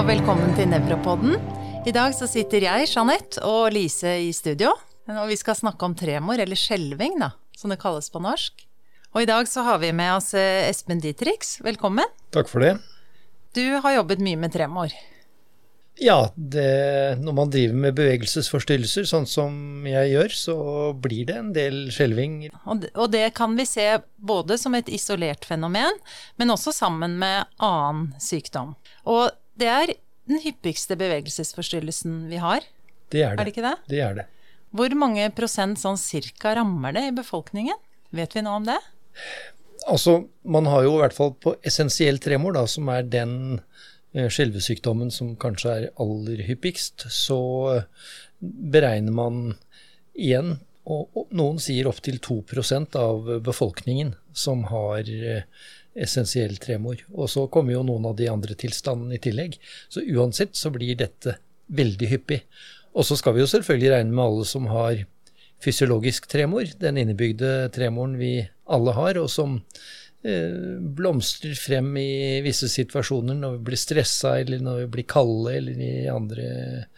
og velkommen til Nevropodden. I dag så sitter jeg, Jeanette, og Lise i studio. Og vi skal snakke om tremor, eller skjelving, da, som det kalles på norsk. Og i dag så har vi med oss eh, Espen Dietrich. Velkommen. Takk for det. Du har jobbet mye med tremor. Ja, det, når man driver med bevegelsesforstyrrelser, sånn som jeg gjør, så blir det en del skjelving. Og og det kan vi se både som et isolert fenomen, men også sammen med annen sykdom. Og det er den hyppigste bevegelsesforstyrrelsen vi har. Det er det. Er det ikke det? Det er det. Hvor mange prosent sånn cirka rammer det i befolkningen? Vet vi noe om det? Altså, man har jo i hvert fall på essensiell tremor, da, som er den eh, skjelvesykdommen som kanskje er aller hyppigst, så eh, beregner man igjen, og, noen sier opptil 2% av befolkningen som har eh, essensiell tremor. Og så kommer jo noen av de andre tilstandene i tillegg. Så uansett så blir dette veldig hyppig. Og så skal vi jo selvfølgelig regne med alle som har fysiologisk tremor, den innebygde tremoren vi alle har, og som eh, blomstrer frem i visse situasjoner når vi blir stressa, eller når vi blir kalde, eller i andre,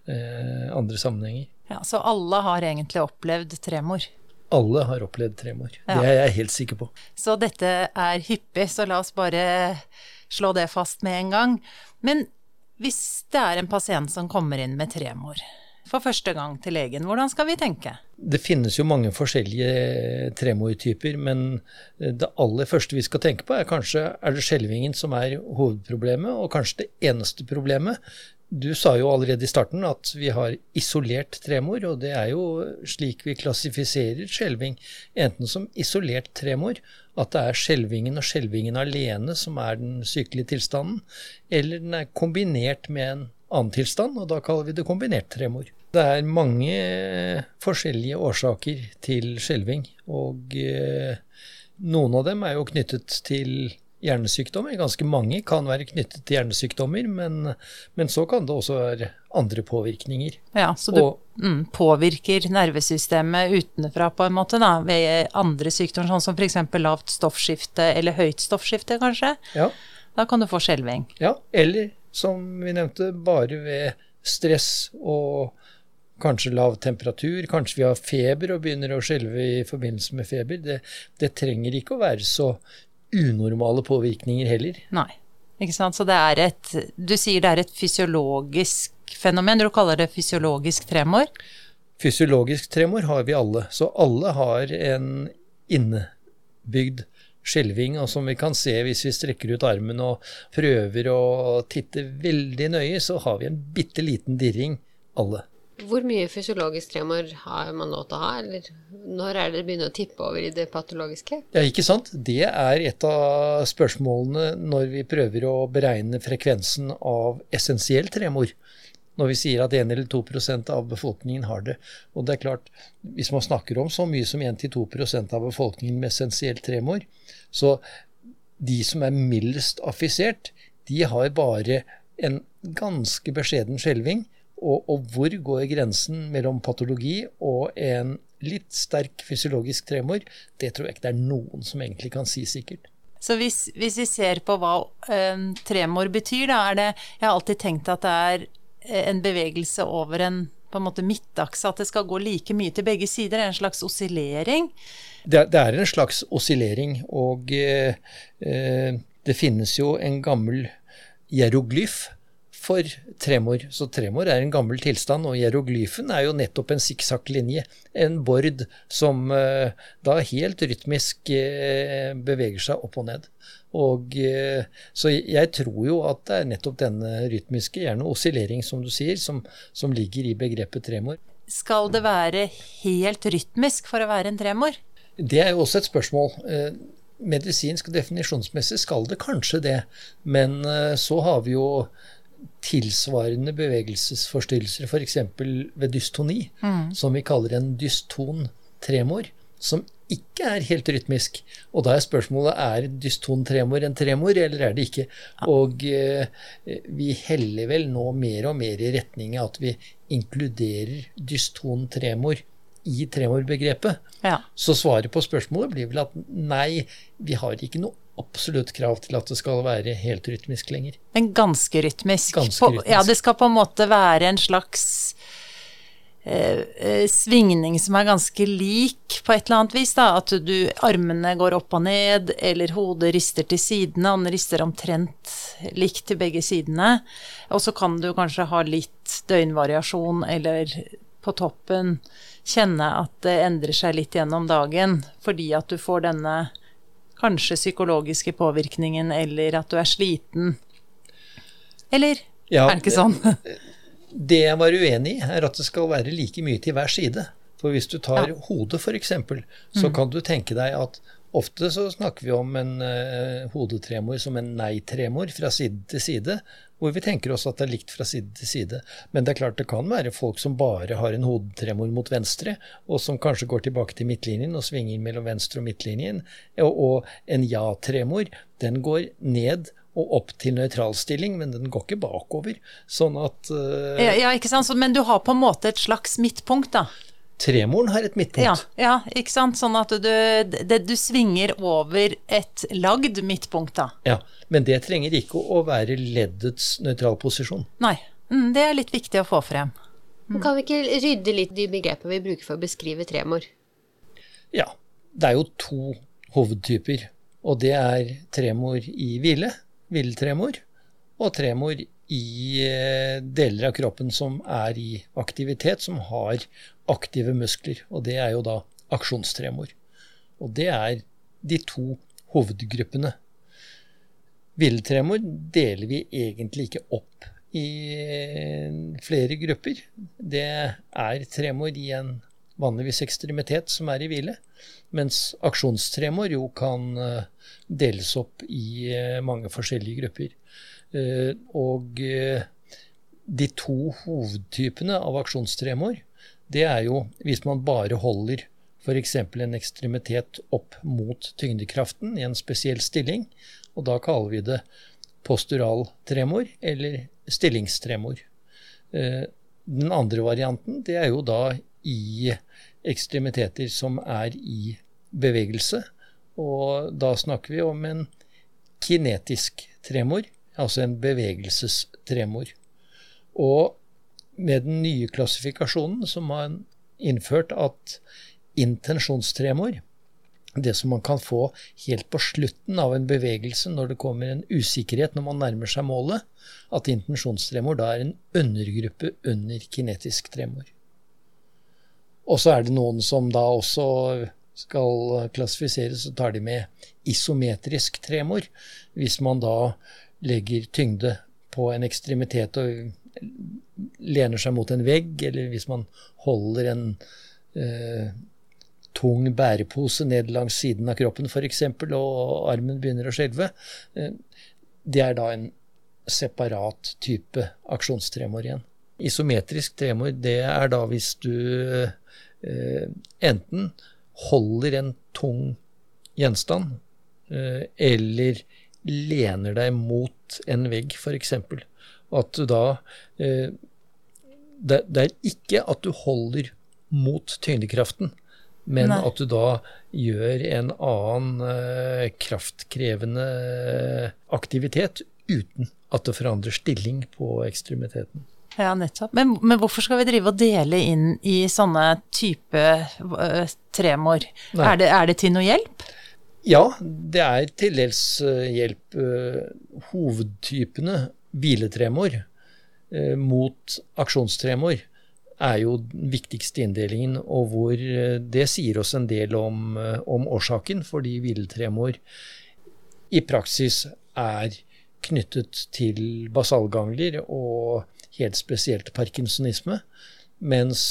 eh, andre sammenhenger. Ja, Så alle har egentlig opplevd tremor? Alle har opplevd tremor. Ja. Det er jeg helt sikker på. Så dette er hyppig, så la oss bare slå det fast med en gang. Men hvis det er en pasient som kommer inn med tremor for første gang til legen, hvordan skal vi tenke? Det finnes jo mange forskjellige tremortyper, men det aller første vi skal tenke på, er kanskje er det skjelvingen som er hovedproblemet, og kanskje det eneste problemet. Du sa jo allerede i starten at vi har isolert tremor, og det er jo slik vi klassifiserer skjelving. Enten som isolert tremor, at det er skjelvingen og skjelvingen alene som er den sykelige tilstanden, eller den er kombinert med en annen tilstand, og da kaller vi det kombinert tremor. Det er mange forskjellige årsaker til skjelving, og eh, noen av dem er jo knyttet til hjernesykdommer. Ganske mange kan være knyttet til hjernesykdommer, men, men så kan det også være andre påvirkninger. Ja, Så du Og- mm, påvirker nervesystemet utenfra på en måte, da, ved andre sykdommer, sånn som f.eks. lavt stoffskifte eller høyt stoffskifte, kanskje? Ja, Da kan du få skjelving. ja. Eller som vi nevnte, bare ved stress og kanskje lav temperatur. Kanskje vi har feber og begynner å skjelve i forbindelse med feber. Det, det trenger ikke å være så unormale påvirkninger heller. Nei. Ikke sant? Så det er et Du sier det er et fysiologisk fenomen. Du kaller det fysiologisk tremor. Fysiologisk tremor har vi alle, så alle har en innebygd skjelving, og som vi kan se hvis vi strekker ut armen og prøver å titte veldig nøye, så har vi en bitte liten dirring, alle. Hvor mye fysiologisk tremor har man lov til å ha, eller når er det begynner å tippe over i det patologiske? Ja, ikke sant? Det er et av spørsmålene når vi prøver å beregne frekvensen av essensiell tremor. Når vi sier at 1 eller 2% av befolkningen har det. Og det er klart, hvis man snakker om så mye som 1-2% av befolkningen med essensiell tremor, så de som er mildest affisert, de har bare en ganske beskjeden skjelving. Og, og hvor går grensen mellom patologi og en litt sterk fysiologisk tremor? Det tror jeg ikke det er noen som egentlig kan si sikkert. Så hvis, hvis vi ser på hva eh, tremor betyr, da er det Jeg har alltid tenkt at det er eh, en bevegelse over en på en måte midtakse, at det skal gå like mye til begge sider. En slags oscillering. Det, det er en slags oscillering, og eh, eh, det finnes jo en gammel hieroglyf for tremor. Så tremor er en gammel tilstand, og hieroglyfen er jo nettopp en sikksakklinje. En bord som eh, da helt rytmisk eh, beveger seg opp og ned. Og, eh, så jeg tror jo at det er nettopp denne rytmiske, gjerne oscillering som du sier, som, som ligger i begrepet tremor. Skal det være helt rytmisk for å være en tremor? Det er jo også et spørsmål. Medisinsk og definisjonsmessig skal det kanskje det, men så har vi jo tilsvarende bevegelsesforstyrrelser, f.eks. ved dystoni, som vi kaller en dyston tremor, som ikke er helt rytmisk. Og da er spørsmålet er dyston tremor en tremor, eller er det ikke? Og eh, vi heller vel nå mer og mer i retning av at vi inkluderer dyston tremor i tremorbegrepet. Ja. Så svaret på spørsmålet blir vel at nei, vi har ikke noe absolutt krav til at det skal være helt rytmisk lenger. Men ganske rytmisk. Ganske På, ja, det skal på en måte være en slags eh, eh, svingning som er ganske lik på et eller annet vis. Da. At du, armene går opp og ned, eller hodet rister til sidene. og Den rister omtrent likt til begge sidene. Og så kan du kanskje ha litt døgnvariasjon, eller på toppen kjenne at det endrer seg litt gjennom dagen, fordi at du får denne kanskje psykologiske påvirkningen, eller at du er sliten. Eller Ja, er det ikke sånn? Det jeg var uenig i, er at det skal være like mye til hver side. For hvis du tar Ja. hodet f.eks., så kan du tenke deg at ofte så snakker vi om en eh, hodetremor som en nei-tremor fra side til side, hvor vi tenker oss at det er likt fra side til side. Men det er klart det kan være folk som bare har en hodetremor mot venstre, og som kanskje går tilbake til midtlinjen og svinger mellom venstre og midtlinjen. Og, og en ja-tremor, den går ned og opp til nøytralstilling, men den går ikke bakover. Sånn at eh, Ja, ja, ikke sant? Men du har på en måte et slags midtpunkt, da. Tremoren har et midtpunkt. Ja, ja, ikke sant? Sånn at du, det, du svinger over et lagd midtpunkt, da. Ja, Men det trenger ikke å være leddets nøytral posisjon. Nei. Mm, det er litt viktig å få frem. Mm. Kan vi ikke rydde litt de begrepet vi bruker for å beskrive tremor? Ja, det er jo to hovedtyper, og det er tremor i hvile, hviletremor, og tremor i eh, deler av kroppen som er i aktivitet, som har aktive muskler, og det er jo da aksjonstremor. Og det er de to hovedgruppene. Hviletremor deler vi egentlig ikke opp i eh, flere grupper. Det er tremor i en vanligvis ekstremitet som er i hvile, mens aksjonstremor jo kan eh, deles opp i eh, mange forskjellige grupper. Og de to hovedtypene av aksjonstremor, det er jo hvis man bare holder f.eks. en ekstremitet opp mot tyngdekraften i en spesiell stilling, og da kaller vi det postural tremor eller stillingstremor. Eh, Den andre varianten, det er jo da i ekstremiteter som er i bevegelse, og da snakker vi om en kinetisk tremor, altså en bevegelsestremor. Og med den nye klassifikasjonen som har innført at intensjonstremor, det som man kan få helt på slutten av en bevegelse når det kommer en usikkerhet når man nærmer seg målet, at intensjonstremor da er en undergruppe under kinetisk tremor. Og så er det noen som da også skal klassifiseres, så tar de med isometrisk tremor. Hvis man da legger tyngde på en ekstremitet og lener seg mot en vegg, eller hvis man holder en eh, tung bærepose ned langs siden av kroppen f.eks., og armen begynner å skjelve, eh, det er da en separat type aksjonstremor igjen. Isometrisk tremor, det er da hvis du eh, enten holder en tung gjenstand, eh, eller lener deg mot en vegg, f.eks. At da eh, det, det er ikke at du holder mot tyngdekraften, men Nei. at du da gjør en annen eh, kraftkrevende aktivitet uten at det forandrer stilling på ekstremiteten. Ja, nettopp. Men, men hvorfor skal vi drive og dele inn i sånne type uh, tremor? Er det, er det til noe hjelp? Ja, det er til dels eh, hjelp. Uh, Hovedtypene hviletremor eh, mot aksjonstremor er jo den viktigste inndelingen, og hvor eh, det sier oss en del om, eh, om årsaken, fordi hviletremor i praksis er knyttet til basalgangler og helt spesielt parkinsonisme, mens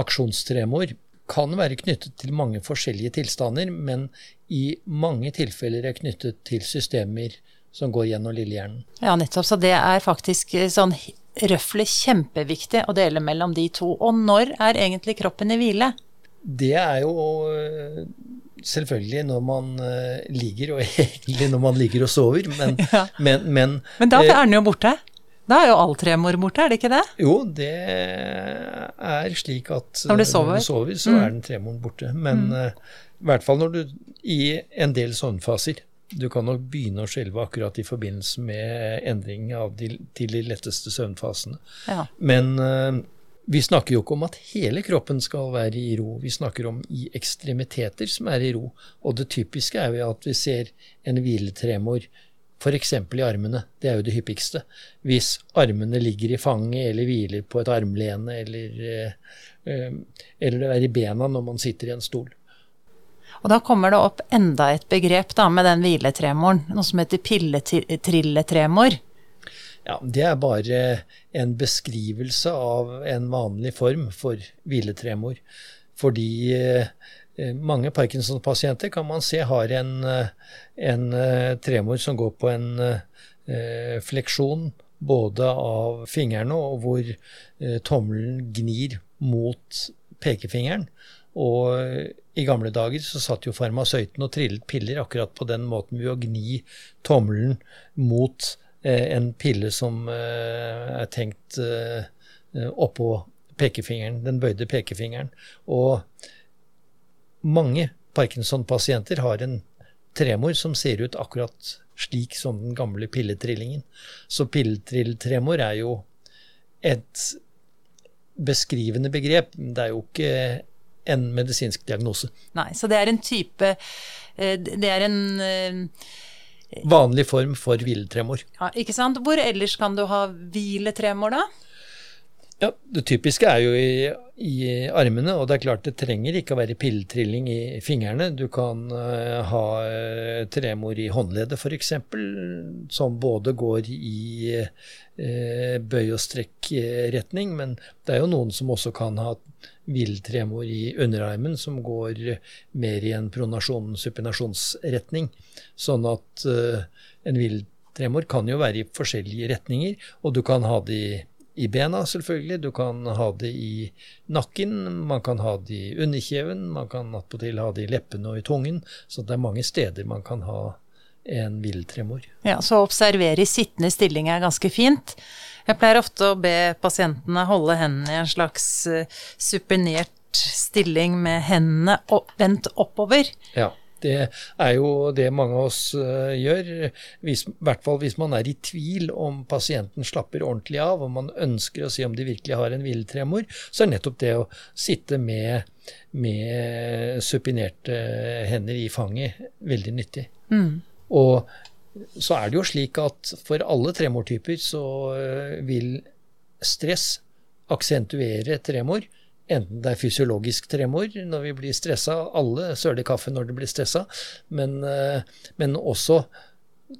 aksjonstremor kan være knyttet til mange forskjellige tilstander, men i mange tilfeller er knyttet til systemer som går gjennom lillehjernen. Ja, nettopp. Så det er faktisk eh, sånn røfle kjempeviktig å dele mellom de to. Og når er egentlig kroppen i hvile? Det er jo øh, selvfølgelig når man øh, ligger, og egentlig når man ligger og sover, men, Ja. men, men Men da eh, er den jo borte. Da er jo all tremor borte, er det ikke det? Jo, det er slik at Når du sover? Når du sover så Mm. er den tremoren borte. Men øh, i hvert fall når du i en del søvnfaser. Du kan nok begynne å skjelve akkurat i forbindelse med endring de, til de letteste søvnfasene. Ja. Men uh, vi snakker jo ikke om at hele kroppen skal være i ro, vi snakker om i ekstremiteter som er i ro. Og det typiske er jo at vi ser en hviletremor f.eks. i armene. Det er jo det hyppigste. Hvis armene ligger i fanget eller hviler på et armlene eller, uh, eller det er i bena når man sitter i en stol. Og da kommer det opp enda et begrep da, med den hviletremoren, noe som heter pilletrilletremoer. Ja, det er bare en beskrivelse av en vanlig form for hviletremor. Fordi eh, mange Parkinson-pasienter kan man se har en, eh, en eh, tremor som går på en fleksjon både av fingrene og hvor tommelen gnir mot pekefingeren. Og i gamle dager så satt jo farmasøyten og trillet piller akkurat på den måten ved å gni tommelen mot eh, en pille som eh, er tenkt eh, oppå pekefingeren, den bøyde pekefingeren. Og mange Parkinson-pasienter har en tremor som ser ut akkurat slik som den gamle pilletrillingen. Så pilletrilltremor er jo et beskrivende begrep. Det er jo ikke en medisinsk diagnose. Nei, så det er en type eh, Det er en eh, Vanlig form for hviletremor. Ja, ikke sant. Hvor ellers kan du ha hviletremor, da? Ja, Det typiske er jo i, i, armene, og det er klart det trenger ikke å være pilletrilling i fingrene. Du kan uh, ha tremor i håndleddet f.eks., som både går i uh, bøy- og strekkretning, men det er jo noen som også kan ha hviletremor i underarmen som går mer i en pronasjon-supinasjonsretning. Sånn at uh, en hviletremor kan jo være i forskjellige retninger, og du kan ha det i, i bena, selvfølgelig. Du kan ha det i nakken, man kan ha det i underkjeven, man kan attpåtil ha det i leppene og i tungen. Så det er mange steder man kan ha en hviletremor. Ja, så å observere i sittende stilling er ganske fint. Jeg pleier ofte å be pasientene holde hendene i en slags uh, supinert stilling med hendene opp, vendt oppover. Ja. Det er jo det mange av oss uh, gjør. Hvis, I hvert fall hvis man er i tvil om pasienten slapper ordentlig av, og man ønsker å se om de virkelig har en hviletremor, så er nettopp det å sitte med, med supinerte hender i fanget veldig nyttig. Mm. Og så er det jo slik at for alle tremortyper så eh, vil stress aksentuere tremor. Enten det er fysiologisk tremor når vi blir stressa, alle søler kaffe når de blir stressa, men, eh, men også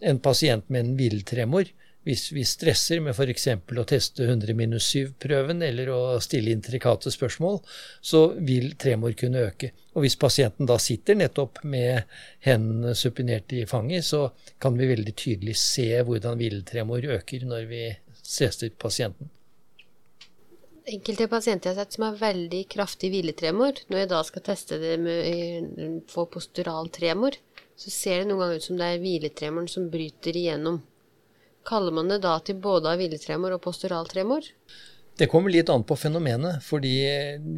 en pasient med en villtremor hvis vi stresser med f.eks. å teste 100 minus 7-prøven eller å stille intrikate spørsmål, så vil tremor kunne øke. Og hvis pasienten da sitter nettopp med hendene supinert i fanget, så kan vi veldig tydelig se hvordan hviletremor øker når vi stresser pasienten. Enkelte pasienter jeg har sett som har veldig kraftig hviletremor, når jeg da skal teste det med, få postural tremor, så ser det noen ganger ut som det er hviletremoren som bryter igjennom. Kaller man det da til både av hviletremor og posturaltremor? Det kommer litt an på fenomenet, fordi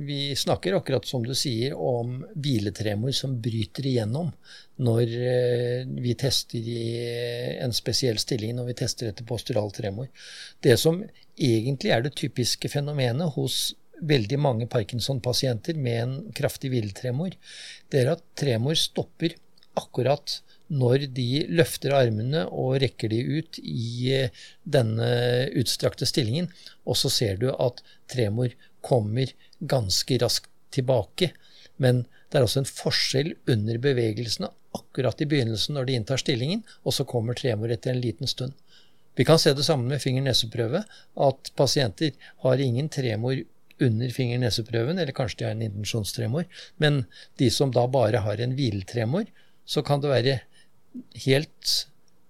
vi snakker akkurat som du sier om hviletremor som bryter igjennom når eh, vi tester i en spesiell stilling, når vi tester etter posturaltremor. Det som egentlig er det typiske fenomenet hos veldig mange Parkinson-pasienter med en kraftig hviletremor, det er at tremor stopper akkurat når de løfter armene og rekker de ut i eh, denne utstrakte stillingen, og så ser du at tremor kommer ganske raskt tilbake. Men det er også en forskjell under bevegelsene akkurat i begynnelsen når de inntar stillingen, og så kommer tremor etter en liten stund. Vi kan se det sammen med finger-nese-prøve, at pasienter har ingen tremor under finger-nese-prøven, eller kanskje de har en intensjonstremor, men de som da bare har en hviletremor, så kan det være helt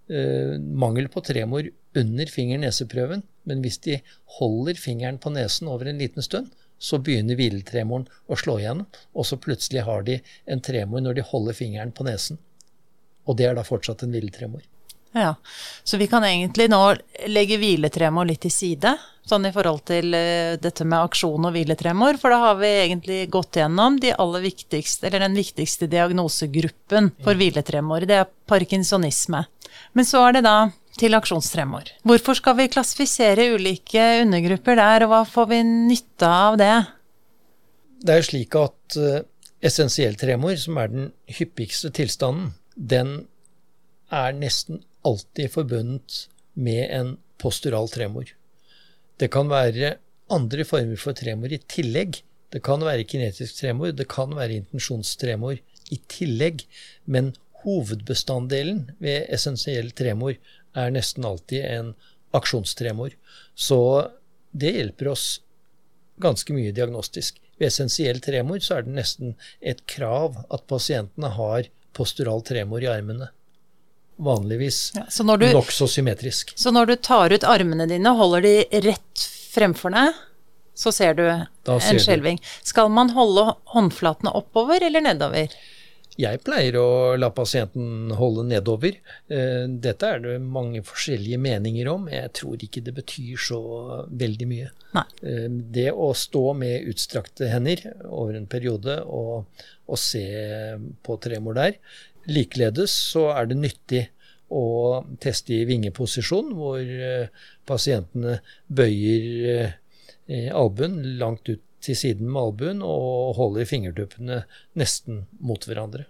eh, mangel på tremor under finger-nese-prøven, men hvis de holder fingeren på nesen over en liten stund, så begynner hviletremoren å slå igjen, og så plutselig har de en tremor når de holder fingeren på nesen. Og det er da fortsatt en hviletremor. Ja, Så vi kan egentlig nå legge hviletremor litt til side, sånn i forhold til uh, dette med aksjon og hviletremor, for da har vi egentlig gått gjennom de aller viktigste, eller den viktigste diagnosegruppen for hviletremor. Det er parkinsonisme. Men så er det da til aksjonstremor. Hvorfor skal vi klassifisere ulike undergrupper der, og hva får vi nytte av det? Det er slik at uh, essensiell tremor, som er den hyppigste tilstanden, den er nesten alltid forbundet med en postural tremor. Det kan være andre former for tremor i tillegg. Det kan være kinetisk tremor, det kan være intensjonstremor i tillegg. Men hovedbestanddelen ved essensiell tremor er nesten alltid en aksjonstremor. Så det hjelper oss ganske mye diagnostisk. Ved essensiell tremor så er det nesten et krav at pasientene har postural tremor i armene vanligvis ja, nokså symmetrisk. Så når du tar ut armene dine holder de rett fremfor deg, så ser du en skjelving. Skal man holde håndflatene oppover eller nedover? Jeg pleier å la pasienten holde nedover. Eh, dette er det mange forskjellige meninger om. Jeg tror ikke det betyr så veldig mye. Nei. Eh, det å stå med utstrakte hender over en periode og, og se på tremor der, Likeledes så er det nyttig å teste i vingeposisjon, hvor eh, pasientene bøyer eh, albuen langt ut til siden med albuen og holder fingertuppene nesten mot hverandre.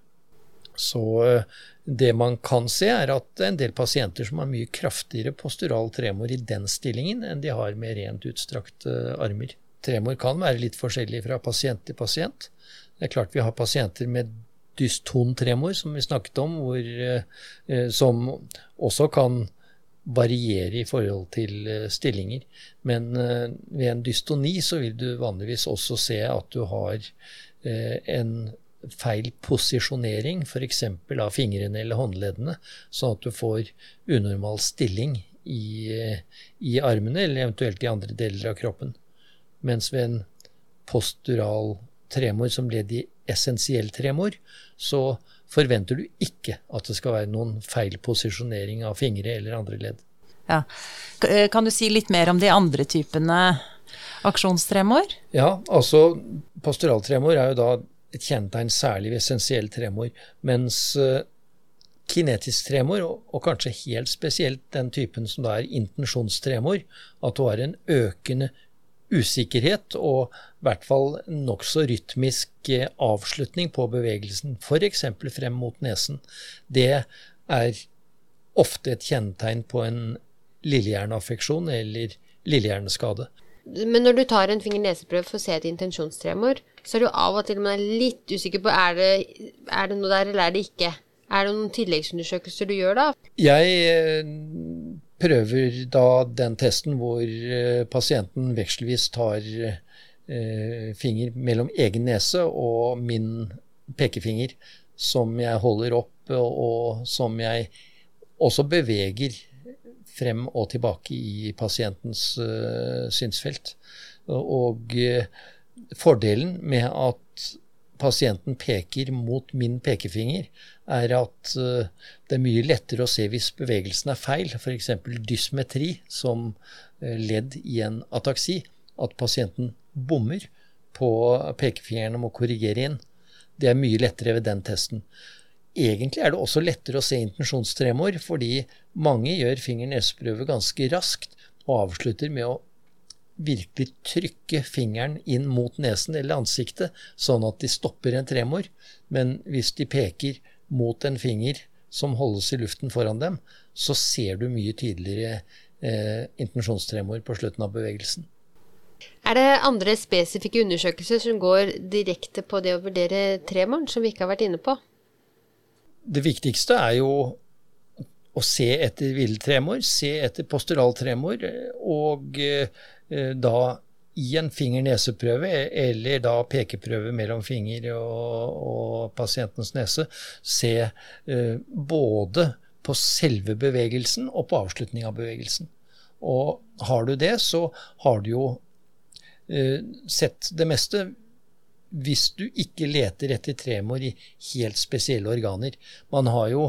Så eh, det man kan se, er at en del pasienter som har mye kraftigere postural tremor i den stillingen enn de har med rent utstrakte armer. Tremor kan være litt forskjellig fra pasient til pasient. Det er klart vi har pasienter med dyston tremor, som vi snakket om, hvor, eh, som også kan variere i forhold til eh, stillinger. Men eh, ved en dystoni så vil du vanligvis også se at du har en feil posisjonering, f.eks. av fingrene eller håndleddene, sånn at du får unormal stilling i, i, armene, eller eventuelt i andre deler av kroppen. Mens ved en postural tremor som ledd i essensiell tremor, så forventer du ikke at det skal være noen feil posisjonering av fingre eller andre ledd. Ja. Eh, kan du si litt mer om de andre typene aksjonstremor? Ja, altså pastoraltremor er jo da et kjennetegn særlig ved essensiell tremor, mens uh, kinetisk tremor, og, og, kanskje helt spesielt den typen som da er intensjonstremor, at du har en økende usikkerhet og i hvert fall nokså rytmisk eh, avslutning på bevegelsen, f.eks. frem mot nesen, det er ofte et kjennetegn på en lillehjerneaffeksjon eller lillehjerneskade. Men når du tar en finger-neseprøve for å se et intensjonstremor, så er du av og til man er litt usikker på er det, er det noe der eller er det ikke. Er det noen tilleggsundersøkelser du gjør da? Jeg eh, prøver da den testen hvor eh, pasienten vekselvis tar eh, finger mellom egen nese og min pekefinger, som jeg holder opp, og som jeg også beveger frem og tilbake i pasientens uh, synsfelt. Og fordelen med at pasienten peker mot min pekefinger, er at uh, det er mye lettere å se hvis bevegelsen er feil, f.eks. dysmetri som uh, ledd i en ataksi. At pasienten bommer på pekefingeren og må korrigere inn. Det er mye lettere ved den testen. Egentlig er det også lettere å se intensjonstremor, fordi mange gjør finger-neseprøve ganske raskt og avslutter med å virkelig trykke fingeren inn mot nesen eller ansiktet, sånn at de stopper en tremor. Men hvis de peker mot en finger som holdes i luften foran dem, så ser du mye tydeligere eh, intensjonstremor på slutten av bevegelsen. Er det andre spesifikke undersøkelser som går direkte på det å vurdere tremoren, som vi ikke har vært inne på? Det viktigste er jo å se etter villtremor, se etter posturaltremor, og eh, Eh, da i en finger-neseprøve, eller da pekeprøve mellom finger og, og pasientens nese, se eh, både på selve bevegelsen og på avslutning av bevegelsen. Og har du det, så har du jo eh, sett det meste. Hvis du ikke leter etter tremor i helt spesielle organer. Man har jo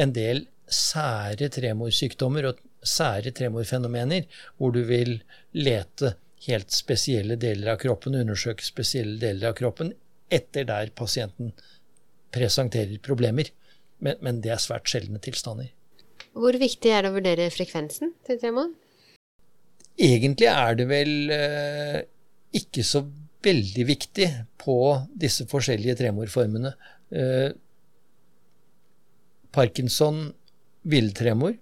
en del sære tremorsykdommer og sære tremorfenomener, hvor du vil lete helt spesielle deler av kroppen, undersøke spesielle deler av kroppen etter der pasienten presenterer problemer. Men, men det er svært sjeldne tilstander. Hvor viktig er det å vurdere frekvensen til tremor? Egentlig er det vel eh, ikke så veldig viktig på disse forskjellige tremorformene. Eh, Parkinson villtremor.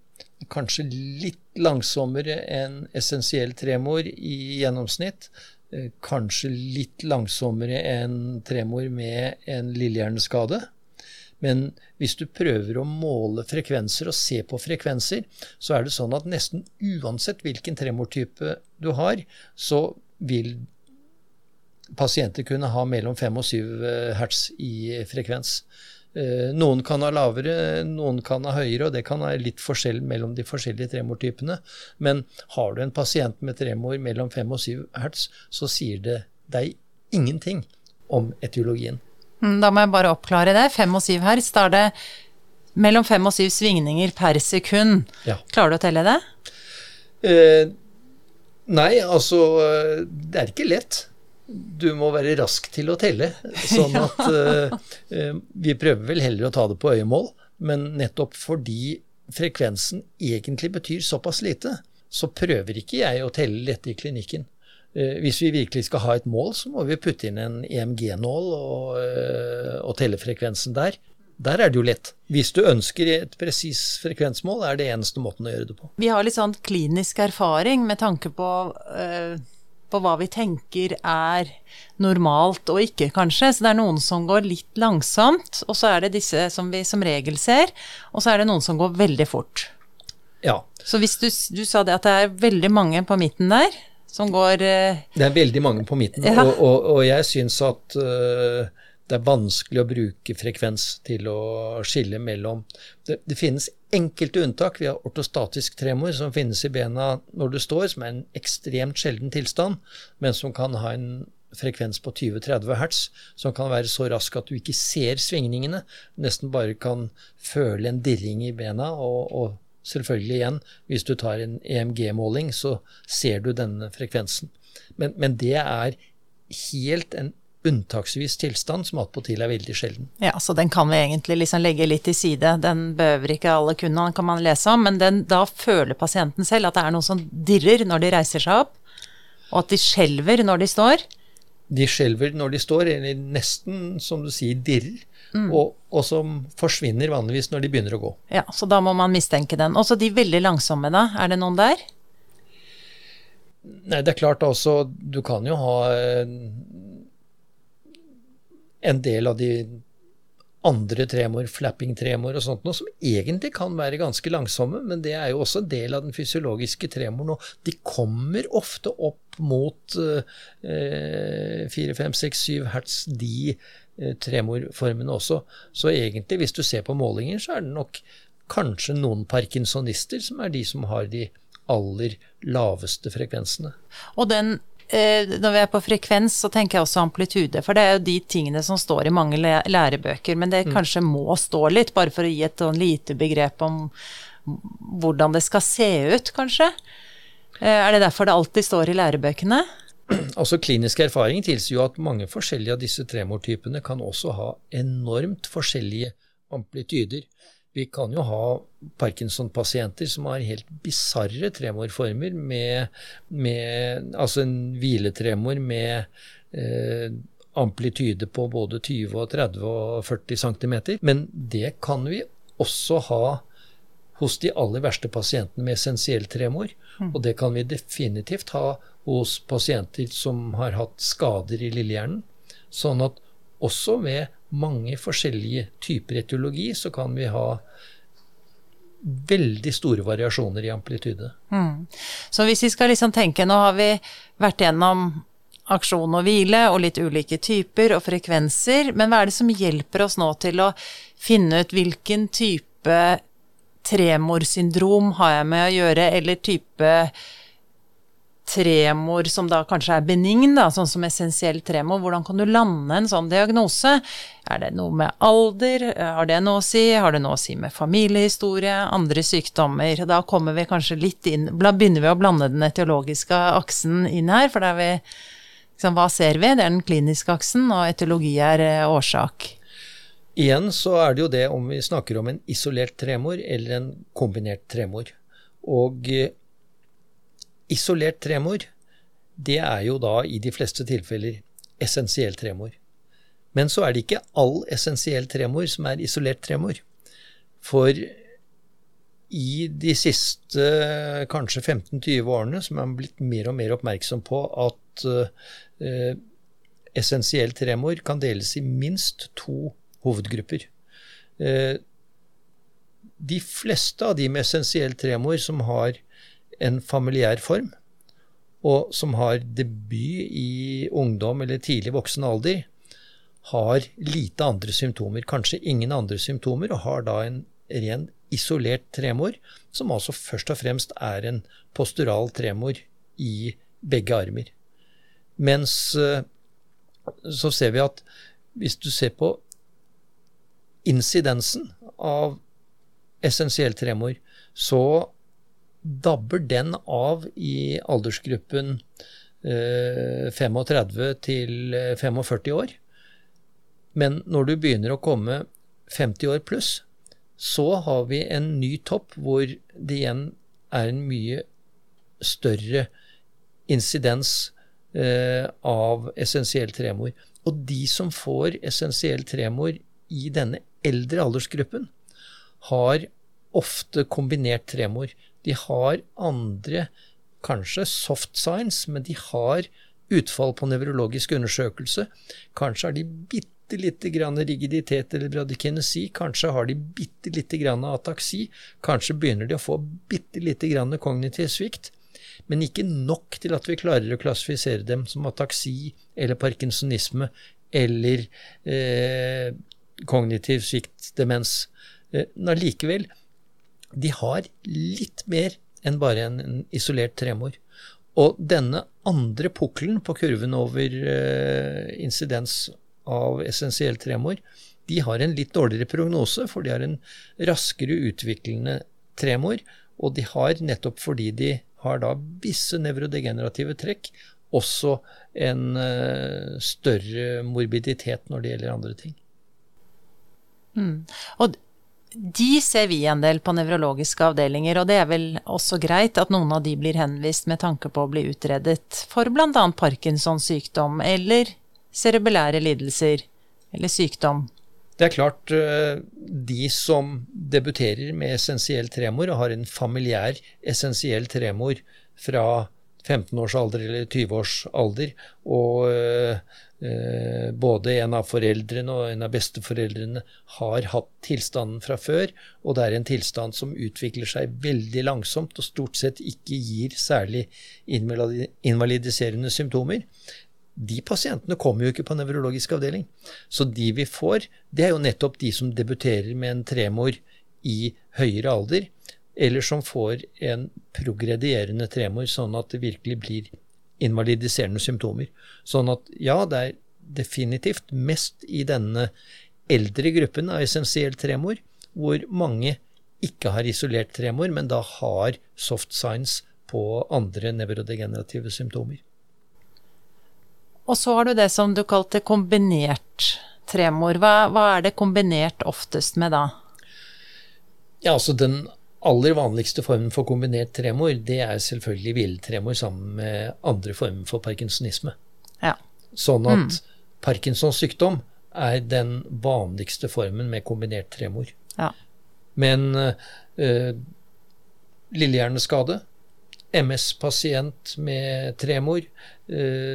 Kanskje litt langsommere enn essensiell tremor i gjennomsnitt. Eh, kanskje litt langsommere enn tremor med en lillehjerneskade. Men hvis du prøver å måle frekvenser og se på frekvenser, så er det sånn at nesten uansett hvilken tremortype du har, så vil pasienter kunne ha mellom 5 og 7 eh, hertz i frekvens. Eh, noen kan ha lavere, noen kan ha høyere, og det kan være litt forskjell mellom de forskjellige tremortypene. Men har du en pasient med tremor mellom 5 og 7 hertz, så sier det deg ingenting om etiologien. Mm, da må jeg bare oppklare det. 5 og 7 hertz, da er det mellom 5 og 7 svingninger per sekund. Ja. Klarer du å telle det? Eh, nei, altså Det er ikke lett du må være rask til å telle. Sånn at uh, Vi prøver vel heller å ta det på øyemål, men nettopp fordi frekvensen egentlig betyr såpass lite, så prøver ikke jeg å telle dette i klinikken. Uh, hvis vi virkelig skal ha et mål, så må vi putte inn en EMG-nål og, uh, og telle frekvensen der. Der er det jo lett. Hvis du ønsker et presis frekvensmål, er det eneste måten å gjøre det på. Vi har litt sånn klinisk erfaring med tanke på på hva vi tenker er normalt og ikke, kanskje. Så det er noen som går litt langsomt, og så er det disse som vi som regel ser, og så er det noen som går veldig fort. Ja. Så hvis du, du sa det at det er veldig mange på midten der som går uh, Det er veldig mange på midten, ja. og, og, og, jeg syns at uh, det er vanskelig å bruke frekvens til å skille mellom Det, det finnes enkelte unntak. Vi har ortostatisk tremor som finnes i bena når du står, som er en ekstremt sjelden tilstand, men som kan ha en frekvens på 20-30 hertz, som kan være så rask at du ikke ser svingningene, nesten bare kan føle en dirring i bena. og, og selvfølgelig igjen, hvis du tar en EMG-måling, så ser du denne frekvensen. Men, men det er helt en unntaksvis tilstand, som attpåtil er veldig sjelden. Ja, så den kan vi egentlig liksom legge litt til side. Den behøver ikke alle kunne, den kan man lese om, men den, da føler pasienten selv at det er noe som dirrer når de reiser seg opp, og at de skjelver når de står. De skjelver når de står, eller nesten, som du sier, dirrer. Mm. Og, og, som forsvinner vanligvis når de begynner å gå. Ja, så da må man mistenke den. Også de veldig langsomme, da. Er det noen der? Nei, det er klart altså Du kan jo ha en del av de andre tremor, flapping-tremor og sånt noe, som egentlig kan være ganske langsomme, men det er jo også en del av den fysiologiske tremoren. Og de kommer ofte opp mot eh, 4, 5, 6, 7 hertz, de eh, tremorformene også. Så egentlig, hvis du ser på målinger, så er det nok kanskje noen parkinsonister som er de som har de aller laveste frekvensene. Og den når vi er på frekvens, så tenker jeg også amplitude. For det er jo de tingene som står i mange lærebøker. Men det mm. kanskje må stå litt, bare for å gi et sånn lite begrep om hvordan det skal se ut, kanskje. Eh, er det derfor det alltid står i lærebøkene? Altså Klinisk erfaring tilsier jo at mange forskjellige av disse tremortypene kan også ha enormt forskjellige amplityder. Vi kan jo ha Parkinson-pasienter som har helt bisarre tremorformer, med, med, altså en hviletremor med eh, amplityde på både 20 og 30 og 40 cm. Men det kan vi også ha hos de aller verste pasientene med essensiell tremor. Mm. Og det kan vi definitivt ha hos pasienter som har hatt skader i lillehjernen. Sånn at også ved mange forskjellige typer etiologi, så kan vi ha veldig store variasjoner i amplitude. Mm. Så hvis vi skal liksom tenke Nå har vi vært gjennom aksjon og hvile og litt ulike typer og frekvenser, men hva er det som hjelper oss nå til å finne ut hvilken type tremorsyndrom har jeg med å gjøre, eller type tremor som da kanskje er benign, da, sånn som essensiell tremor, hvordan kan du lande en sånn diagnose? Er det noe med alder? Har det noe å si? Har det noe å si med familiehistorie? Andre sykdommer? Da kommer vi kanskje litt inn Da begynner vi å blande den etiologiske aksen inn her, for da er vi liksom, Hva ser vi? Det er den kliniske aksen, og etiologi er eh, årsak. Igjen så er det jo det om vi snakker om en isolert tremor eller en kombinert tremor. Og eh, Isolert tremor, det er jo da i de fleste tilfeller essensiell tremor. Men så er det ikke all essensiell tremor som er isolert tremor. For i de siste kanskje 15-20 årene som er man blitt mer og mer oppmerksom på at eh, essensiell tremor kan deles i minst to hovedgrupper. Eh, de fleste av de med essensiell tremor som har en familiær form, og som har debut i ungdom eller tidlig voksen alder, har lite andre symptomer, kanskje ingen andre symptomer, og har da en ren isolert tremor, som altså først og fremst er en postural tremor i begge armer. Mens eh, så ser vi at hvis du ser på incidensen av essensiell tremor, så dabber den av i aldersgruppen 35 eh, til 45 år. Men når du begynner å komme 50 år pluss, så har vi en ny topp hvor det igjen er en mye større insidens eh, av essensiell tremor. Og de som får essensiell tremor i denne eldre aldersgruppen, har ofte kombinert tremor. De har andre, kanskje soft science, men de har utfall på nevrologisk undersøkelse. Kanskje har de bitte lite grann rigiditet eller bradykinesi. Kanskje har de bitte lite grann ataksi. Kanskje begynner de å få bitte lite grann kognitiv svikt. Men ikke nok til at vi klarer å klassifisere dem som ataksi eller parkinsonisme eller eh, kognitiv svikt, demens. Eh, men allikevel de har litt mer enn bare en, isolert tremor. Og denne andre pukkelen på kurven over eh, insidens av essensiell tremor, de har en litt dårligere prognose, for de har en raskere utviklende tremor. Og de har, nettopp fordi de har da visse nevrodegenerative trekk, også en eh, større morbiditet når det gjelder andre ting. Mm. Og de ser vi en del på nevrologiske avdelinger, og det er vel også greit at noen av de blir henvist med tanke på å bli utredet for bl.a. Parkinsons sykdom eller cerebellære lidelser eller sykdom. Det er klart, eh, de som debuterer med essensiell tremor og har en familiær essensiell tremor fra 15 års alder eller 20 års alder, og eh, Eh, både en av foreldrene og en av besteforeldrene har hatt tilstanden fra før, og det er en tilstand som utvikler seg veldig langsomt og stort sett ikke gir særlig invalidiserende symptomer. De pasientene kommer jo ikke på nevrologisk avdeling. Så de vi får, det er jo nettopp de som debuterer med en tremor i høyere alder, eller som får en progredierende tremor, sånn at det virkelig blir invalidiserende symptomer. Sånn at ja, det er definitivt mest i denne eldre gruppen av essensiell tremor, hvor mange ikke har isolert tremor, men da har soft signs på andre nevrodegenerative symptomer. Og så har du det som du kalte kombinert tremor. Hva, hva er det kombinert oftest med da? Ja, altså Den aller vanligste formen for kombinert tremor, det er selvfølgelig hviletremor sammen med andre former for parkinsonisme. Ja. Sånn at mm. Parkinsons sykdom er den vanligste formen med kombinert tremor. Ja. Men øh, lillehjerneskade, MS-pasient med tremor uh,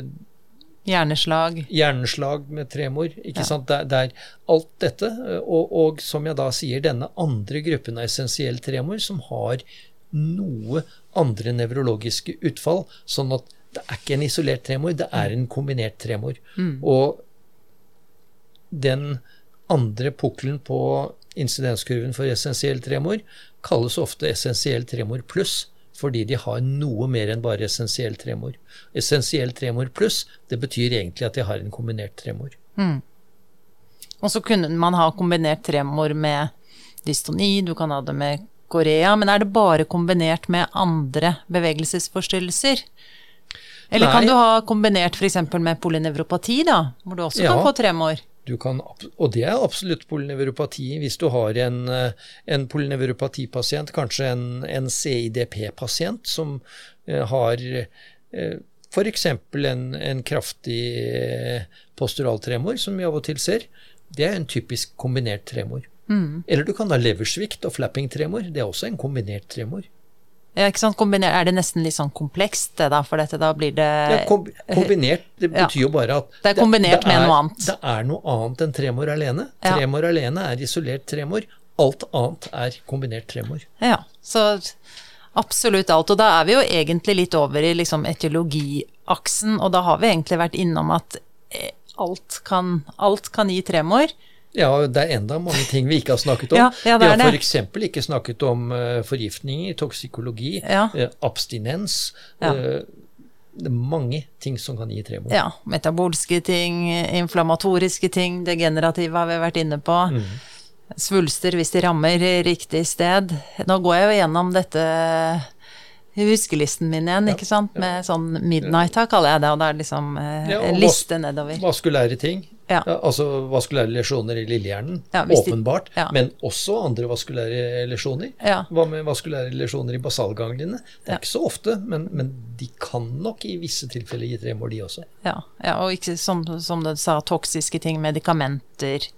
Hjerneslag. Hjerneslag med tremor. ikke ja. sant? Det, er alt dette. Og, og, som jeg da sier, denne andre gruppen av essensiell tremor som har noe andre nevrologiske utfall. Sånn at det er ikke en isolert tremor, det er en kombinert tremor. Mm. Og den andre pukkelen på insidenskurven for essensiell tremor kalles ofte essensiell tremor pluss, fordi de har noe mer enn bare essensiell tremor. Essensiell tremor pluss, det betyr egentlig at de har en kombinert tremor. Mm. Og så kunne man ha kombinert tremor med dystoni, du kan ha det med Korea, men er det bare kombinert med andre bevegelsesforstyrrelser? Eller Nei. kan du ha kombinert f.eks. med polynevropati, da, hvor du også Ja. kan få tremor? Du kan, og det er absolutt polynevropati. Hvis du har en, eh, en polynevropatipasient, kanskje en, en CIDP-pasient, som eh, har eh, f.eks. En, en kraftig postural posturaltremor, som vi av og til ser, det er en typisk kombinert tremor. Eller du kan ha leversvikt og flapping-tremor. Det er også en kombinert tremor. Ja, er det nesten litt sånn komplekst, det da? For dette, da blir det Ja, kombinert, det betyr ja. jo bare at Det er kombinert med er, noe annet. Det er noe annet enn tremor alene. Tremor alene er isolert tremor. Alt annet er kombinert tremor. Ja, så absolutt alt. Og da er vi jo egentlig litt over i liksom etiologiaksen, og da har vi egentlig vært innom at eh, alt kan, alt kan gi tremor. Ja, det er enda mange ting vi ikke har snakket om. Ja, ja, vi har f.eks. ikke snakket om uh, forgiftninger, toksikologi, Ja. uh, abstinens. Eh, det er mange ting som kan gi tremor. Ja, metabolske ting, inflammatoriske ting, degenerative har vi vært inne på. Svulster hvis de rammer riktig sted. Nå går jeg jo gjennom dette huskelisten min igjen, ikke sant, med sånn midnight, da kaller jeg det, og det er liksom eh, Ja, liste nedover. Vaskulære ting. Ja. altså vaskulære lesjoner i lillehjernen. Ja, de- åpenbart. ja. Men også andre vaskulære lesjoner. Ja. Hva med vaskulære lesjoner i basalgangliene? Det er Ja. ikke så ofte, men, men de kan nok i visse tilfeller gi tremor, de også. Ja, ja og ikke som, som du sa, toksiske ting, medikamenter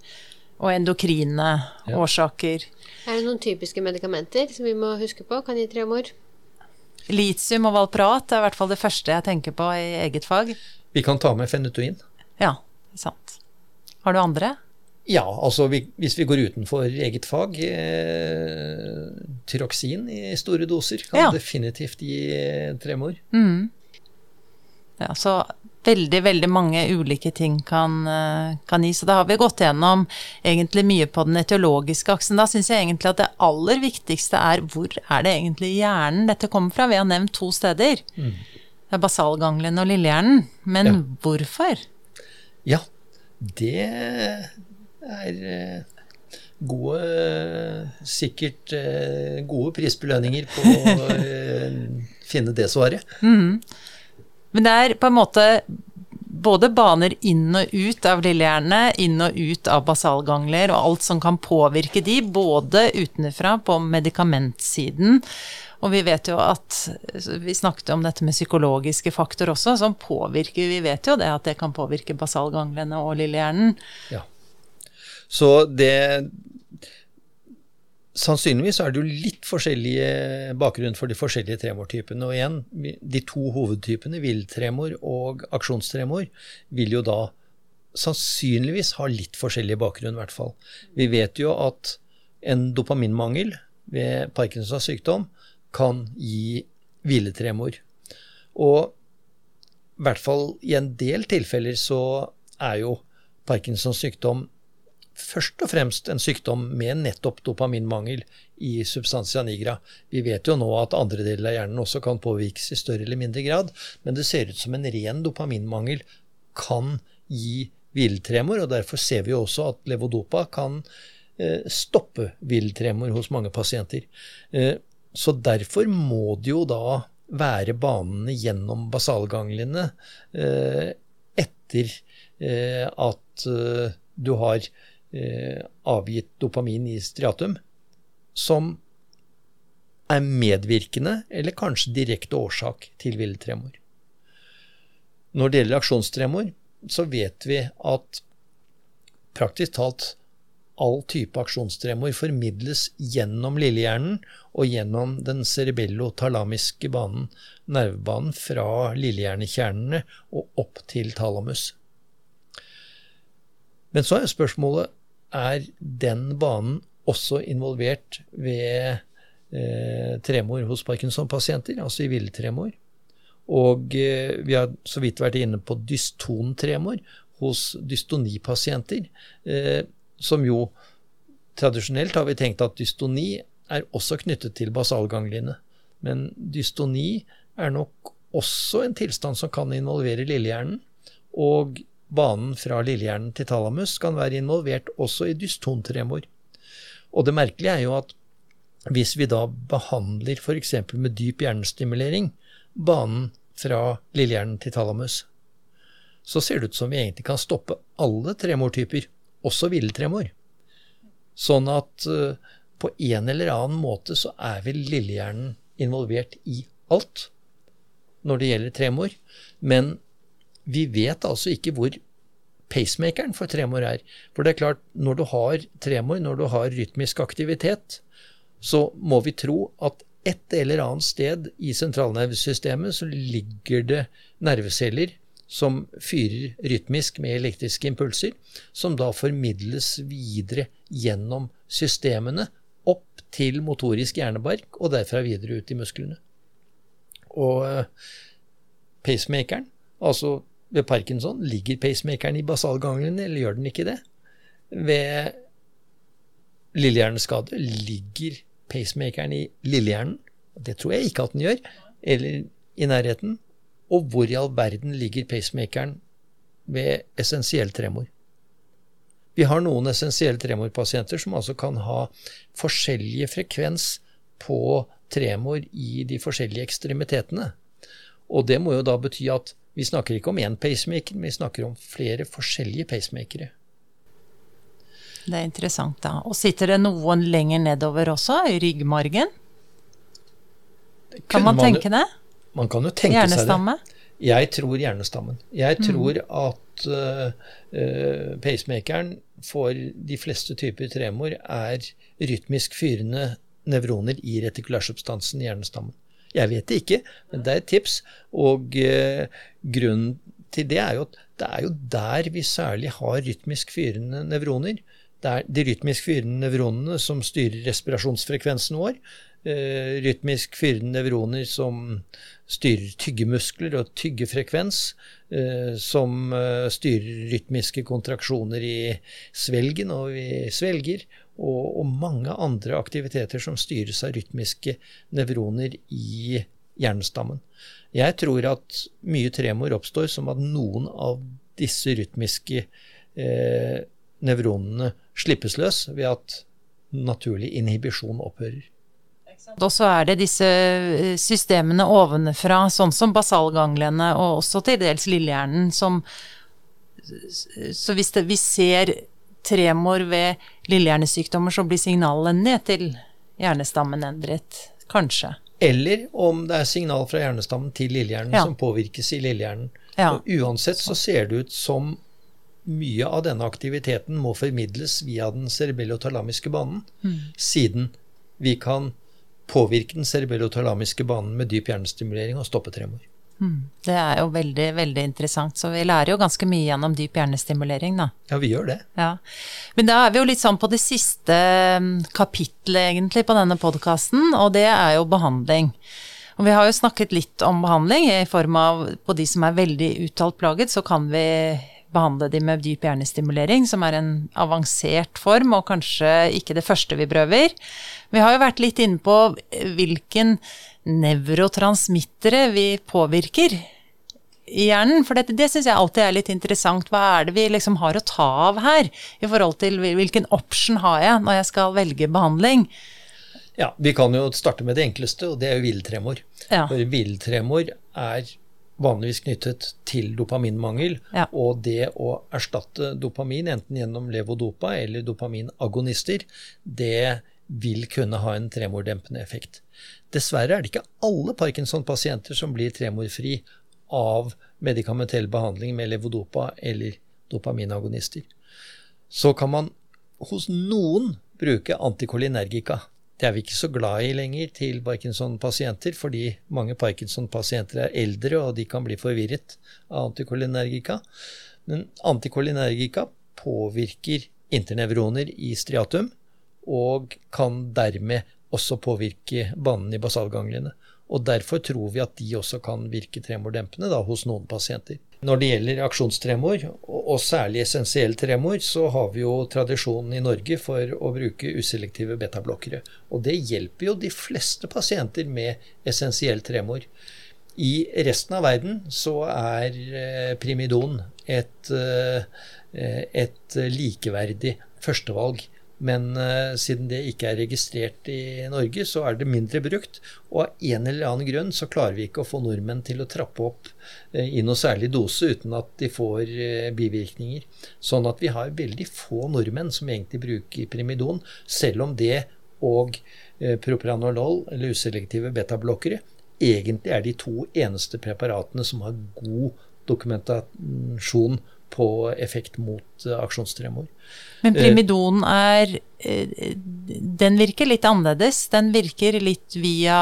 og endokrine Ja. årsaker. Er det noen typiske medikamenter som vi må huske på kan gi tremor? Litium og valprat er i hvert fall det første jeg tenker på i eget fag. Vi kan ta med fenutoin. Ja, sant. Har du andre? Ja, altså vi, hvis vi går utenfor eget fag eh, Tyroksin i store doser kan Ja. definitivt gi tremor. tremor. Ja, så veldig, veldig mange ulike ting kan, eh, kan gi. Så da har vi gått gjennom egentlig mye på den etiologiske aksen. Da syns jeg egentlig at det aller viktigste er hvor er det egentlig hjernen dette kommer fra? Vi har nevnt to steder. Det er basalganglene og lillehjernen. Men Ja. hvorfor? Ja, det er eh, gode Sikkert eh, gode prisbelønninger på å finne det svaret. Men det er på en måte både baner inn og ut av lillehjernene, inn og ut av basalgangler og alt som kan påvirke de, både utenfra på medikamentsiden. Og vi vet jo at Vi snakket om dette med psykologiske faktor også, som påvirker Vi vet jo det at det kan påvirke basalganglene og lillehjernen. Ja. Så det Sannsynligvis er det jo litt forskjellige bakgrunn for de forskjellige tremortypene. Og igjen, de to hovedtypene, villtremor og aksjonstremor, vil jo da sannsynligvis ha litt forskjellig bakgrunn, i hvert fall. Vi vet jo at en dopaminmangel ved Parkinsons sykdom kan gi hviletremor. Og i hvert fall i en del tilfeller så er jo Parkinsons sykdom først og fremst en sykdom med nettopp dopaminmangel i substantia nigra. Vi vet jo nå at andre deler av hjernen også kan påvirkes i større eller mindre grad, men det ser ut som en ren dopaminmangel kan gi hviletremor, og derfor ser vi jo også at levodopa kan eh, stoppe hviletremor hos mange pasienter. Eh, så derfor må det jo da være banene gjennom basalganglene eh, etter at du har eh, avgitt dopamin i striatum, som er medvirkende eller kanskje direkte årsak til villetremor. Når det gjelder aksjonstremor, så vet vi at praktisk talt all type aksjonstremor formidles gjennom lillehjernen og gjennom den cerebellotalamiske banen, nervebanen fra lillehjernekjernene og opp til talamus. Men så er spørsmålet er den banen også involvert ved eh, tremor hos Parkinson-pasienter, altså i villtremor. Og eh, vi har så vidt vært inne på dystontremor hos dystonipasienter, eh, som jo tradisjonelt har vi tenkt at dystoni er også knyttet til basalgangliene. Men dystoni er nok også en tilstand som kan involvere lillehjernen. Og banen fra lillehjernen til talamus kan være involvert også i dystontremor. Og det merkelige er jo at hvis vi da behandler f.eks. med dyp hjernestimulering banen fra lillehjernen til talamus, så ser det ut som vi egentlig kan stoppe alle tremortyper, også villtremor. Sånn at uh, på en eller annen måte så er vel lillehjernen involvert i alt når det gjelder tremor. Men vi vet altså ikke hvor pacemakeren for tremor er. For det er klart, når du har tremor, når du har rytmisk aktivitet, så må vi tro at et eller annet sted i sentralnervesystemet så ligger det nerveceller som fyrer rytmisk med elektriske impulser, som da formidles videre gjennom systemene opp til motorisk hjernebark, og derfra videre ut i musklene. Og eh, pacemakeren, altså ved parkinson, ligger pacemakeren i basalganglene, eller gjør den ikke det? Ved lillehjerneskade ligger pacemakeren i lillehjernen. Det tror jeg ikke at den gjør. Eller i nærheten. Og hvor i all verden ligger pacemakeren ved essensiell tremor? Vi har noen essensielle tremorpasienter som altså kan ha forskjellige frekvens på tremor i de forskjellige ekstremitetene. Og det må jo da bety at vi snakker ikke om én pacemaker, men vi snakker om flere forskjellige pacemakere. Det er interessant, da. Og sitter det noen lenger nedover også, i ryggmargen? Kan man, man tenke det? Man kan jo tenke Hjernestamme? seg det. Jeg tror hjernestammen. Jeg mm. tror mm. at uh, pacemakeren for de fleste typer tremor er rytmisk fyrende nevroner i retikulærsubstansen i hjernestammen. Jeg vet det ikke, men det er et tips. Og eh, grunnen til det er jo at det er jo der vi særlig har rytmisk fyrende nevroner. Det er de rytmisk fyrende nevronene som styrer respirasjonsfrekvensen vår. Uh, rytmisk fyrende nevroner som styrer tyggemuskler og tyggefrekvens. Uh, som uh, styrer rytmiske kontraksjoner i svelgen og vi svelger. Og, og, mange andre aktiviteter som styres av rytmiske nevroner i hjernestammen. Jeg tror at mye tremor oppstår som at noen av disse rytmiske eh, nevronene slippes løs ved at naturlig inhibisjon opphører. Og så er det disse eh, systemene ovenfra, sånn som basalganglene og også til dels lillehjernen, som Så hvis det, vi ser tremor ved lillehjernesykdommer, så blir signalet ned til hjernestammen endret. Kanskje. Eller om det er signal fra hjernestammen til lillehjernen ja. som påvirkes i lillehjernen. Ja. uansett så ser det ut som mye av denne aktiviteten må formidles via den cerebellotalamiske banen, mm. siden vi kan påvirke den cerebellotalamiske banen med dyp hjernestimulering og stoppe tremor. Mm. Det er jo veldig, veldig interessant. Så vi lærer jo ganske mye gjennom dyp hjernestimulering, da. Ja, vi gjør det. Ja. Men da er vi jo litt sånn på det siste mm, kapitlet, egentlig, på denne podkasten, og det er jo behandling. Og vi har jo snakket litt om behandling i form av på de som er veldig uttalt plaget, så kan vi behandle de med dyp hjernestimulering, som er en avansert form, og kanskje ikke det første vi prøver. Vi har jo vært litt inne på hvilken nevrotransmittere vi påvirker i hjernen. For det, det syns jeg alltid er litt interessant. Hva er det vi liksom har å ta av her? I forhold til hvilken option har jeg når jeg skal velge behandling? Ja, Vi kan jo starte med det enkleste, og det er jo hviletremor. Ja. For hviletremor er vanligvis knyttet til dopaminmangel. Ja. Og det å erstatte dopamin, enten gjennom levodopa eller dopaminagonister, det vil kunne ha en tremordempende effekt. Dessverre er det ikke alle Parkinson-pasienter som blir tremorfri av medikamentell behandling med levodopa eller dopaminagonister. Så kan man hos noen bruke antikolinergika. Det er vi ikke så glad i lenger til Parkinson-pasienter, fordi mange Parkinson-pasienter er eldre, og de kan bli forvirret av antikolinergika. Men antikolinergika påvirker internevroner i striatum, og kan dermed også påvirke banen i basalganglene. Og derfor tror vi at de også kan virke tremordempende da, hos noen pasienter. Når det gjelder aksjonstremor, og særlig essensiell tremor, så har vi jo tradisjonen i Norge for å bruke uselektive betablokkere. Og det hjelper jo de fleste pasienter med essensiell tremor. I resten av verden så er eh, primidon et, eh, et likeverdig førstevalg. Men uh, siden det ikke er registrert i Norge, så er det mindre brukt. Og av en eller annen grunn så klarer vi ikke å få nordmenn til å trappe opp uh, i noe særlig dose uten at de får uh, bivirkninger. Sånn at vi har veldig få nordmenn som egentlig bruker primidon, selv om det og propranolol, eller uselektive betablokkere, egentlig er de to eneste preparatene som har god dokumentasjon på effekt mot aksjonstremor. Men primidon er eh, Den virker litt annerledes. Den virker litt via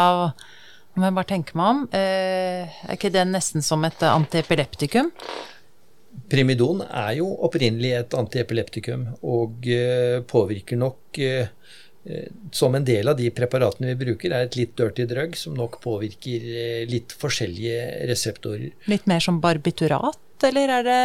Om jeg bare tenker meg om eh, Er ikke den nesten som et antiepileptikum? Primidon er jo opprinnelig et antiepileptikum og eh, påvirker nok som en del av de preparatene vi bruker, er et litt dirty drug som nok påvirker litt forskjellige reseptorer. Litt mer som barbiturat? Eller er det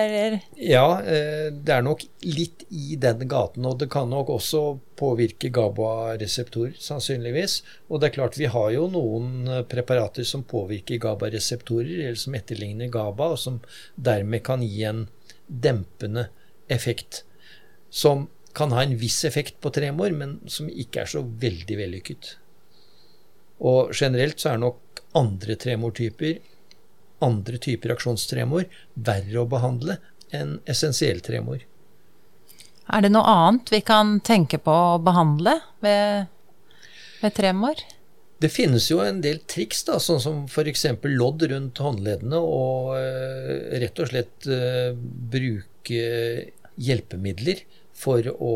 eller? Ja, eh, det er nok litt i den gaten. Og det kan nok også påvirke GABA-reseptorer, sannsynligvis. Og det er klart, vi har jo noen eh, preparater som påvirker GABA-reseptorer, eller som etterligner GABA, og som dermed kan gi en dempende effekt. Som kan ha en viss effekt på tremor, men som ikke er så veldig vellykket. Og generelt så er nok andre tremortyper andre typer aksjonstremor verre å behandle enn essensiell tremor. Er det noe annet vi kan tenke på å behandle ved, ved tremor? Det finnes jo en del triks, da, sånn som f.eks. lodd rundt håndleddene, og uh, rett og slett uh, bruke hjelpemidler for å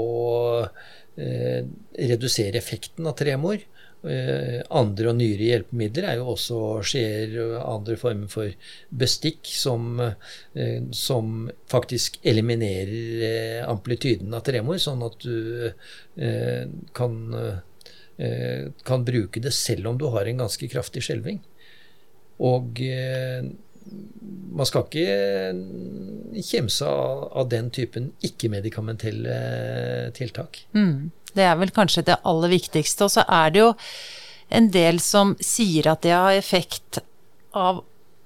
uh, redusere effekten av tremor. Eh, andre og nyere hjelpemidler er jo også skjeer andre former for bestikk som, eh, som faktisk eliminerer eh, amplityden av tremor, sånn at du kan, kan bruke det selv om du har en ganske kraftig skjelving. Og man skal ikke kimse av, av, den typen ikke-medikamentelle tiltak. Mm. Det er vel kanskje det aller viktigste. Og så er det jo en del som sier at det har effekt av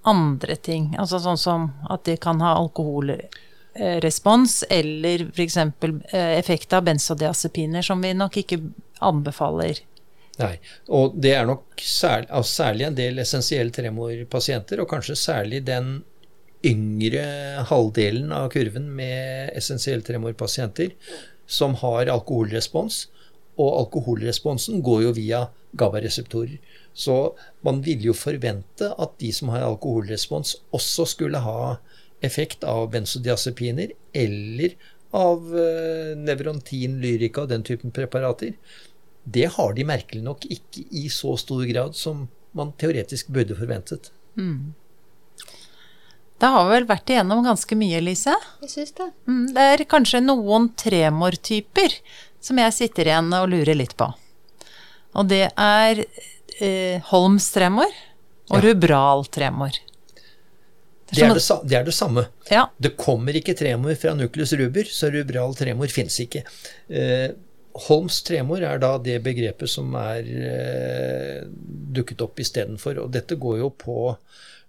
andre ting. Altså sånn som at det kan ha alkoholrespons, eller f.eks. Eh, effekt av benzodiazepiner, som vi nok ikke anbefaler. Nei, og det er nok særlig, altså særlig en del essensielle tremorpasienter, og kanskje særlig den yngre halvdelen av kurven med essensielle tremorpasienter, som har alkoholrespons. Og alkoholresponsen går jo via GABA-reseptorer. Så man ville jo forvente at de som har alkoholrespons, også skulle ha effekt av benzodiazepiner eller av uh, nevrontin, lyrika og den typen preparater. Det har de merkelig nok ikke i så stor grad som man teoretisk burde forventet. Mm. Da har vi vel vært igjennom ganske mye, Lise. Jeg syns det. Mm, det er kanskje noen tremortyper som jeg sitter igjen og lurer litt på. Og det er eh, Holms tremor og ja. rubral tremor. Det er det, det er det, samme. Ja. Det kommer ikke tremor fra nucleus ruber, så rubral tremor fins ikke. Eh, Holms tremor er da det begrepet som er eh, dukket opp istedenfor. Og dette går jo på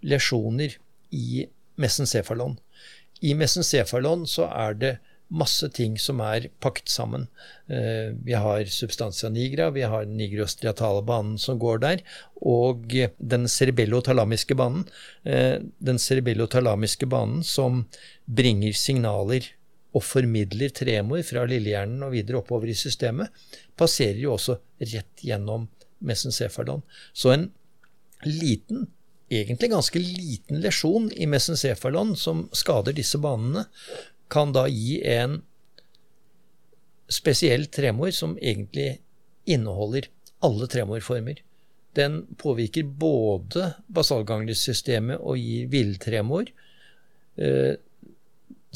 lesjoner i mesencefalon. I mesencefalon så er det masse ting som er pakket sammen. Eh, vi har substantia nigra, vi har den nigrostriatale banen som går der, og den cerebellotalamiske banen. Eh, den cerebellotalamiske banen som bringer signaler og formidler tremor fra lillehjernen og videre oppover i systemet, passerer jo også rett gjennom mesencefalon. Så en liten egentlig ganske liten lesjon i mesencefalon som skader disse banene, kan da gi en spesiell tremor som egentlig inneholder alle tremorformer. Den påvirker både basalganglisystemet og gir villtremor, eh,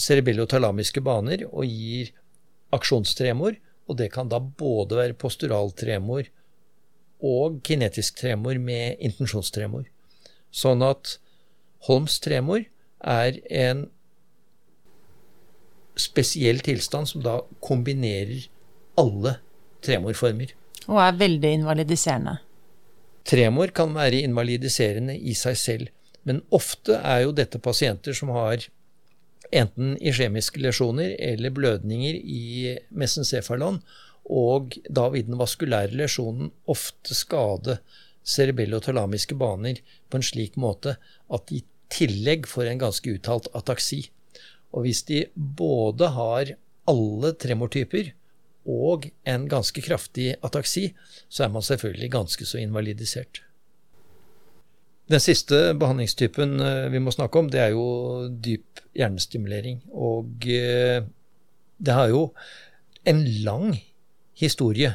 cerebellotalamiske baner og gir aksjonstremor, og det kan da både være posturaltremor og kinetisk tremor med intensjonstremor. Sånn at Holms tremor er en spesiell tilstand som da kombinerer alle tremorformer. Og er veldig invalidiserende. Tremor kan være invalidiserende i seg selv, men ofte er jo dette pasienter som har enten iskjemiske lesjoner eller blødninger i mesencefalon, og da vil den vaskulære lesjonen ofte skade cerebellotalamiske baner på en slik måte at de i tillegg får en ganske uttalt ataksi. Og hvis de både har alle tremortyper og en ganske kraftig ataksi, så er man selvfølgelig ganske så invalidisert. Den siste behandlingstypen eh, vi må snakke om, det er jo dyp hjernestimulering. Og eh, det har jo en lang historie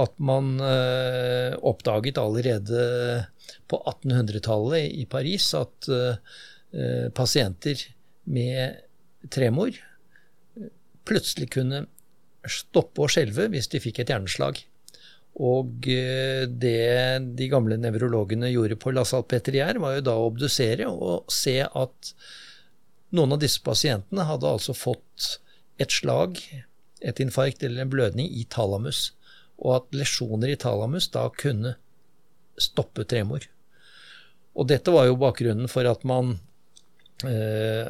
at man eh, oppdaget allerede på 1800-tallet i Paris at pasienter med tremor plutselig kunne stoppe å skjelve hvis de fikk et hjerneslag. Og eh, det de gamle nevrologene gjorde på La Salpêtrière, var jo da å obdusere og se at noen av disse pasientene hadde altså fått et slag, et infarkt eller en blødning i talamus, og at lesjoner i talamus da kunne stoppe tremor. Og dette var jo bakgrunnen for at man eh,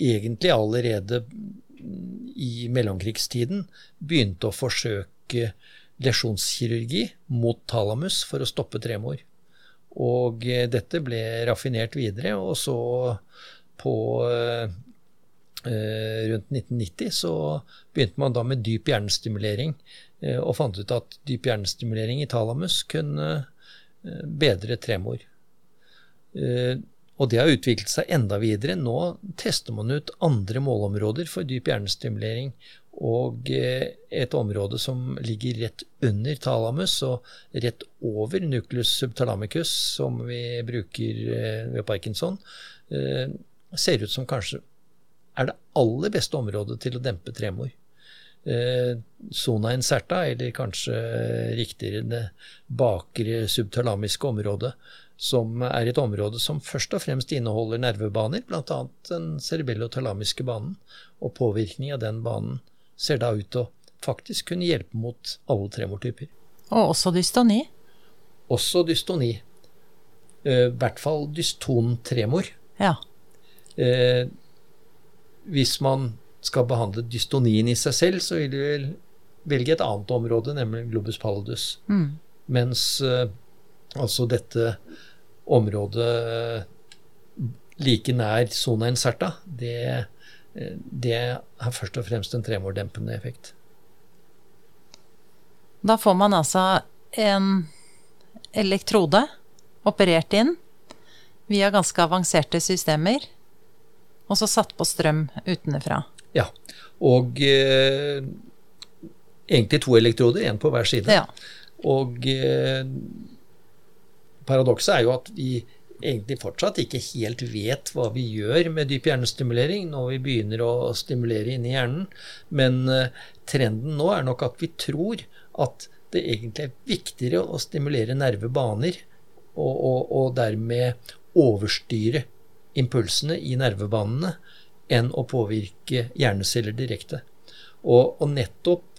egentlig allerede i mellomkrigstiden begynte å forsøke lesjonskirurgi mot talamus for å stoppe tremor. Og eh, dette ble raffinert videre, og så på eh, rundt 1990 så begynte man da med dyp hjernestimulering, eh, og fant ut at dyp hjernestimulering i talamus kunne eh, bedre tremor. Eh, og det har utviklet seg enda videre. Nå tester man ut andre målområder for dyp hjernestimulering. Og eh, et område som ligger rett under talamus og rett over nucleus subtalamicus, som vi bruker eh, ved parkinson, eh, ser ut som kanskje er det aller beste området til å dempe tremor. Zona incerta, eller kanskje riktigere det bakre subtalamiske området, som er et område som først og fremst inneholder nervebaner, bl.a. den cerebellotalamiske banen. Og påvirkning av den banen ser da ut til å faktisk kunne hjelpe mot alle tremortyper. Og også dystoni? Også dystoni. Eh, I hvert fall dystontremor. Ja. Eh, hvis man skal behandle dystonien i seg selv, så vil du velge et annet område, nemlig globus pallidus. Mm. Mens eh, altså dette området like nær zona incerta, det, det har først og fremst en tremordempende effekt. Da får man altså en elektrode operert inn via ganske avanserte systemer, og så satt på strøm utenfra. Ja, og eh, egentlig to elektroder, én på hver side. Ja. Og eh, paradokset er jo at vi egentlig fortsatt ikke helt vet hva vi gjør med dyp hjernestimulering når vi begynner å stimulere inni hjernen, men uh, trenden nå er nok at vi tror at det egentlig er viktigere å stimulere nervebaner og, og, og dermed overstyre impulsene i nervebanene enn å påvirke hjerneceller direkte. Og, og nettopp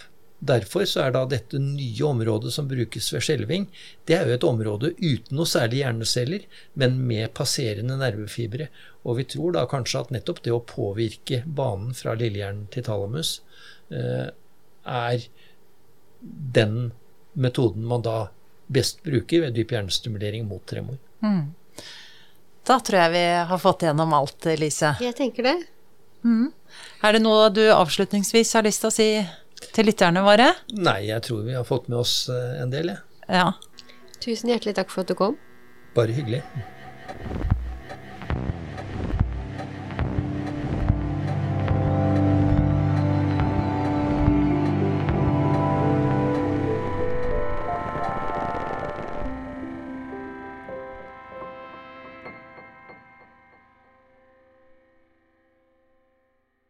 Derfor så er da dette nye området som brukes ved skjelving, det er jo et område uten noe særlig hjerneceller, men med passerende nervefibre. Og vi tror da kanskje at nettopp det å påvirke banen fra lillehjernen til talamus eh, er den metoden man da best bruker ved dyp hjernestimulering mot tremor. Mm. Da tror jeg vi har fått gjennom alt, Lise. Jeg tenker det. Mm. Er det noe du avslutningsvis har lyst til å si til lytterne våre? Nei, jeg tror vi har fått med oss eh, en del, jeg. Ja. Tusen hjertelig takk for at du kom. Bare hyggelig.